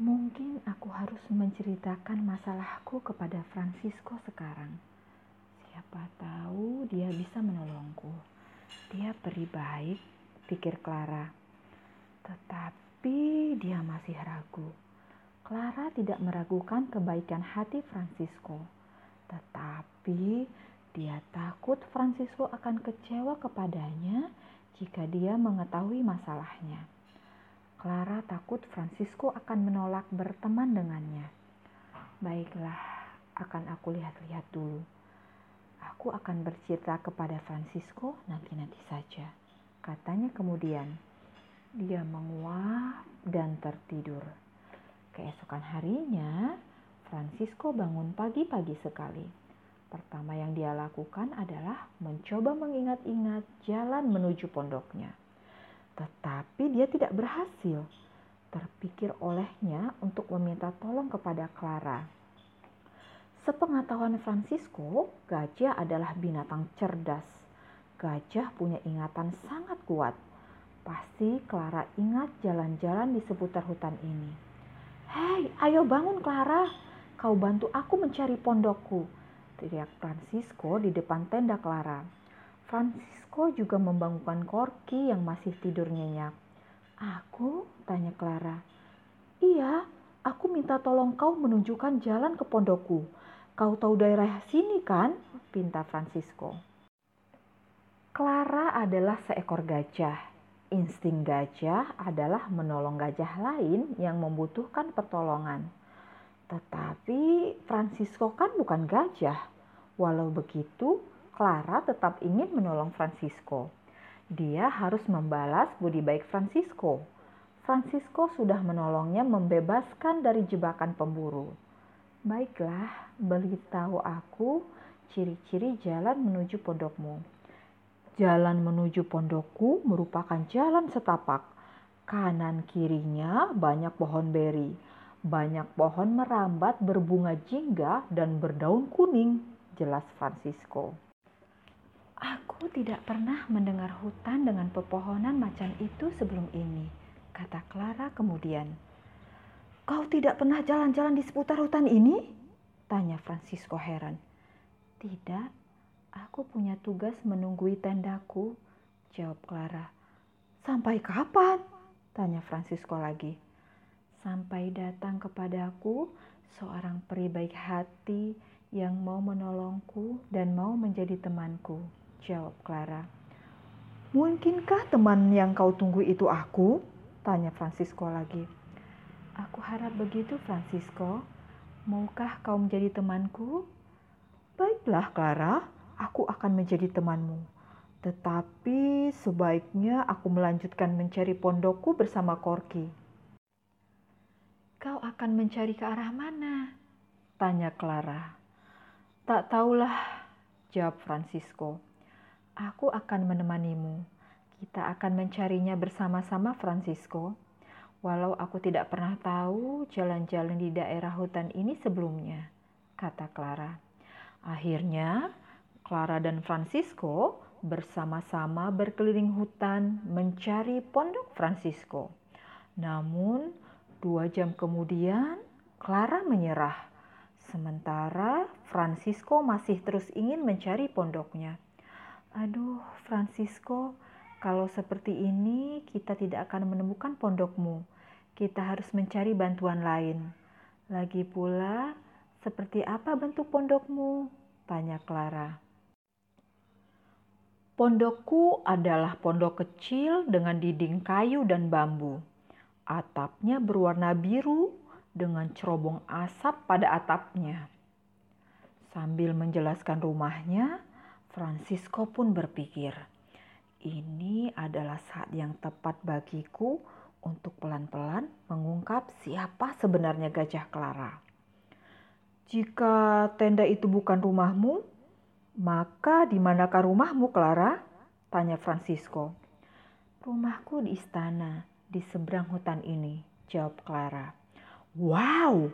Mungkin aku harus menceritakan masalahku kepada Francisco sekarang. Siapa tahu dia bisa menolongku. Dia peri baik, pikir Clara. Tetapi dia masih ragu. Clara tidak meragukan kebaikan hati Francisco. Tetapi dia takut Francisco akan kecewa kepadanya jika dia mengetahui masalahnya. Clara takut Francisco akan menolak berteman dengannya. Baiklah, akan aku lihat-lihat dulu. Aku akan bercerita kepada Francisco nanti-nanti saja. Katanya kemudian. Dia menguap dan tertidur. Keesokan harinya, Francisco bangun pagi-pagi sekali. Pertama yang dia lakukan adalah mencoba mengingat-ingat jalan menuju pondoknya. Tetapi dia tidak berhasil. Terpikir olehnya untuk meminta tolong kepada Clara. Sepengetahuan Francisco, gajah adalah binatang cerdas. Gajah punya ingatan sangat kuat. Pasti Clara ingat jalan-jalan di seputar hutan ini. Hei, ayo bangun Clara. Kau bantu aku mencari pondokku. Teriak Francisco di depan tenda Clara. Francisco juga membangunkan Corky yang masih tidur nyenyak. Aku? Tanya Clara. Iya, aku minta tolong kau menunjukkan jalan ke pondokku. Kau tahu daerah sini kan? Pinta Francisco. Clara adalah seekor gajah. Insting gajah adalah menolong gajah lain yang membutuhkan pertolongan. Tetapi Francisco kan bukan gajah. Walau begitu, Clara tetap ingin menolong Francisco. Dia harus membalas budi baik Francisco. Francisco sudah menolongnya membebaskan dari jebakan pemburu. Baiklah, beritahu aku ciri-ciri jalan menuju pondokmu. Jalan menuju pondokku merupakan jalan setapak. Kanan kirinya banyak pohon beri. Banyak pohon merambat berbunga jingga dan berdaun kuning, jelas Francisco. Aku tidak pernah mendengar hutan dengan pepohonan macan itu sebelum ini, kata Clara kemudian. Kau tidak pernah jalan-jalan di seputar hutan ini? Tanya Francisco heran. Tidak, aku punya tugas menunggui tendaku, jawab Clara. Sampai kapan? Tanya Francisco lagi. Sampai datang kepadaku seorang peri baik hati yang mau menolongku dan mau menjadi temanku. Jawab Clara. Mungkinkah teman yang kau tunggu itu aku? Tanya Francisco lagi. Aku harap begitu, Francisco. Maukah kau menjadi temanku? Baiklah, Clara. Aku akan menjadi temanmu. Tetapi sebaiknya aku melanjutkan mencari pondokku bersama Corky. Kau akan mencari ke arah mana? Tanya Clara. Tak tahulah, jawab Francisco. Aku akan menemanimu. Kita akan mencarinya bersama-sama, Francisco. Walau aku tidak pernah tahu jalan-jalan di daerah hutan ini sebelumnya, kata Clara. Akhirnya, Clara dan Francisco bersama-sama berkeliling hutan mencari pondok Francisco. Namun, dua jam kemudian, Clara menyerah. Sementara Francisco masih terus ingin mencari pondoknya. Aduh, Francisco, kalau seperti ini kita tidak akan menemukan pondokmu. Kita harus mencari bantuan lain. Lagi pula, seperti apa bentuk pondokmu? Tanya Clara. Pondokku adalah pondok kecil dengan dinding kayu dan bambu. Atapnya berwarna biru dengan cerobong asap pada atapnya. Sambil menjelaskan rumahnya, Francisco pun berpikir, ini adalah saat yang tepat bagiku untuk pelan-pelan mengungkap siapa sebenarnya Gajah Clara. Jika tenda itu bukan rumahmu, maka di manakah rumahmu, Clara? Tanya Francisco. Rumahku di istana, di seberang hutan ini, jawab Clara. Wow,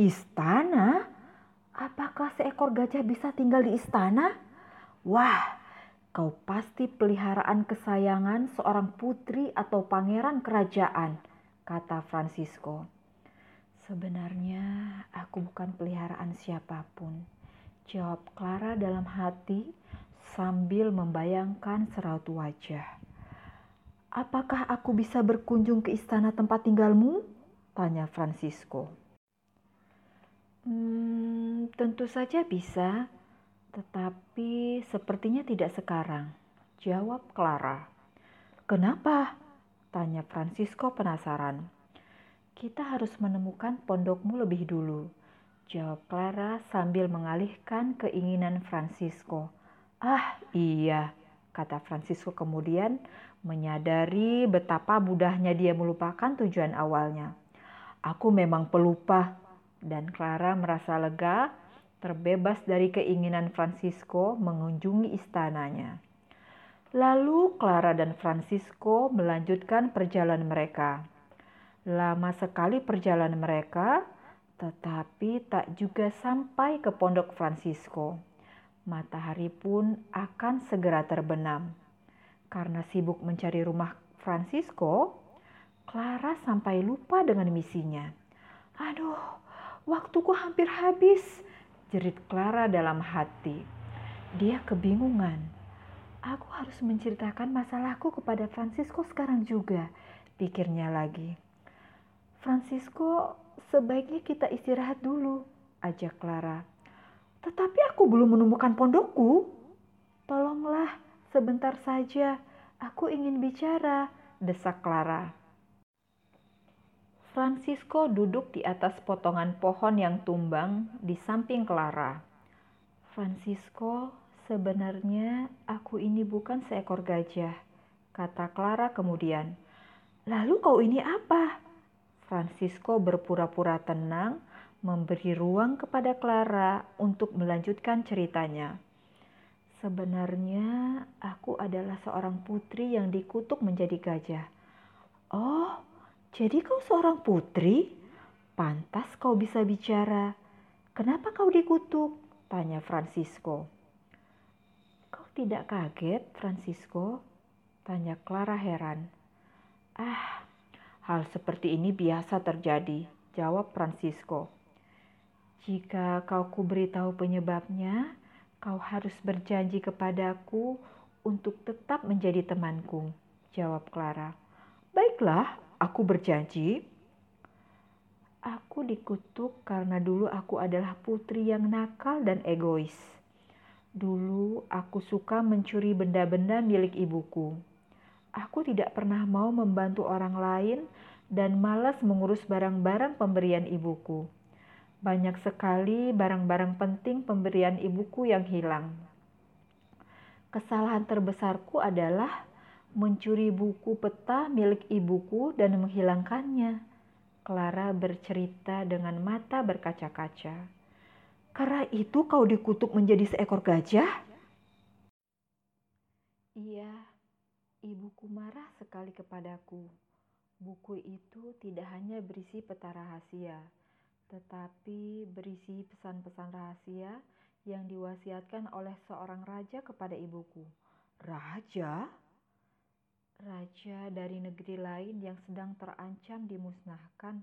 istana? Apakah seekor gajah bisa tinggal di istana? Wah, kau pasti peliharaan kesayangan seorang putri atau pangeran kerajaan, kata Francisco. Sebenarnya aku bukan peliharaan siapa pun, jawab Clara dalam hati sambil membayangkan seraut wajah. Apakah aku bisa berkunjung ke istana tempat tinggalmu? Tanya Francisco. Hmm, tentu saja bisa, tetapi sepertinya tidak sekarang, jawab Clara. Kenapa? Tanya Francisco penasaran. Kita harus menemukan pondokmu lebih dulu, jawab Clara sambil mengalihkan keinginan Francisco. Ah, iya, kata Francisco kemudian menyadari betapa mudahnya dia melupakan tujuan awalnya. Aku memang pelupa, dan Clara merasa lega, terbebas dari keinginan Francisco mengunjungi istananya. Lalu Clara dan Francisco melanjutkan perjalanan mereka. Lama sekali perjalanan mereka, tetapi tak juga sampai ke pondok Francisco. Matahari pun akan segera terbenam. Karena sibuk mencari rumah Francisco, Clara sampai lupa dengan misinya. Aduh, waktuku hampir habis, jerit Clara dalam hati. Dia kebingungan. Aku harus menceritakan masalahku kepada Francisco sekarang juga, pikirnya lagi. Francisco, sebaiknya kita istirahat dulu, ajak Clara. Tetapi aku belum menemukan pondokku. Tolonglah, sebentar saja. Aku ingin bicara, desak Clara. Francisco duduk di atas potongan pohon yang tumbang di samping Clara. Francisco, sebenarnya aku ini bukan seekor gajah, kata Clara kemudian. Lalu kau ini apa? Francisco berpura-pura tenang, memberi ruang kepada Clara untuk melanjutkan ceritanya. Sebenarnya aku adalah seorang putri yang dikutuk menjadi gajah. Oh, jadi kau seorang putri? Pantas kau bisa bicara. Kenapa kau dikutuk? Tanya Francisco. Kau tidak kaget, Francisco? Tanya Clara heran. Ah, Hal seperti ini biasa terjadi, jawab Francisco. Jika kau kuberitahu penyebabnya, kau harus berjanji kepadaku untuk tetap menjadi temanku, jawab Clara. Baiklah, aku berjanji. Aku dikutuk karena dulu aku adalah putri yang nakal dan egois. Dulu aku suka mencuri benda-benda milik ibuku Aku tidak pernah mau membantu orang lain dan malas mengurus barang-barang pemberian ibuku. Banyak sekali barang-barang penting pemberian ibuku yang hilang. Kesalahan terbesarku adalah mencuri buku peta milik ibuku dan menghilangkannya. Clara bercerita dengan mata berkaca-kaca. Karena itu kau dikutuk menjadi seekor gajah? Iya, Ibuku marah sekali kepadaku. Buku itu tidak hanya berisi peta rahasia, tetapi berisi pesan-pesan rahasia yang diwasiatkan oleh seorang raja kepada ibuku. Raja? Raja dari negeri lain yang sedang terancam dimusnahkan.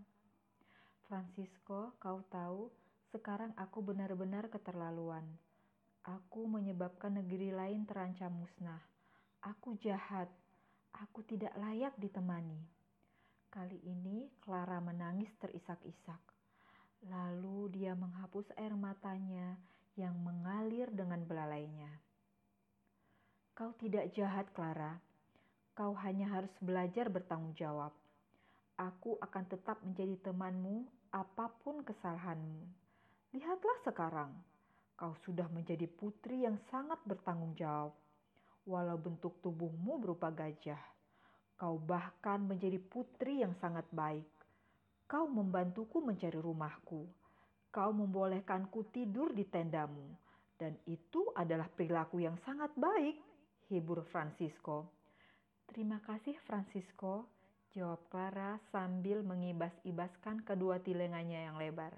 Francisco, kau tahu, sekarang aku benar-benar keterlaluan. Aku menyebabkan negeri lain terancam musnah Aku jahat, aku tidak layak ditemani. Kali ini Clara menangis terisak-isak. Lalu dia menghapus air matanya yang mengalir dengan belalainya. Kau tidak jahat, Clara. Kau hanya harus belajar bertanggung jawab. Aku akan tetap menjadi temanmu apa pun kesalahanmu. Lihatlah sekarang, kau sudah menjadi putri yang sangat bertanggung jawab walau bentuk tubuhmu berupa gajah. Kau bahkan menjadi putri yang sangat baik. Kau membantuku mencari rumahku. Kau membolehkanku tidur di tendamu. Dan itu adalah perilaku yang sangat baik, hibur Francisco. Terima kasih Francisco, jawab Clara sambil mengibas-ibaskan kedua telinganya yang lebar.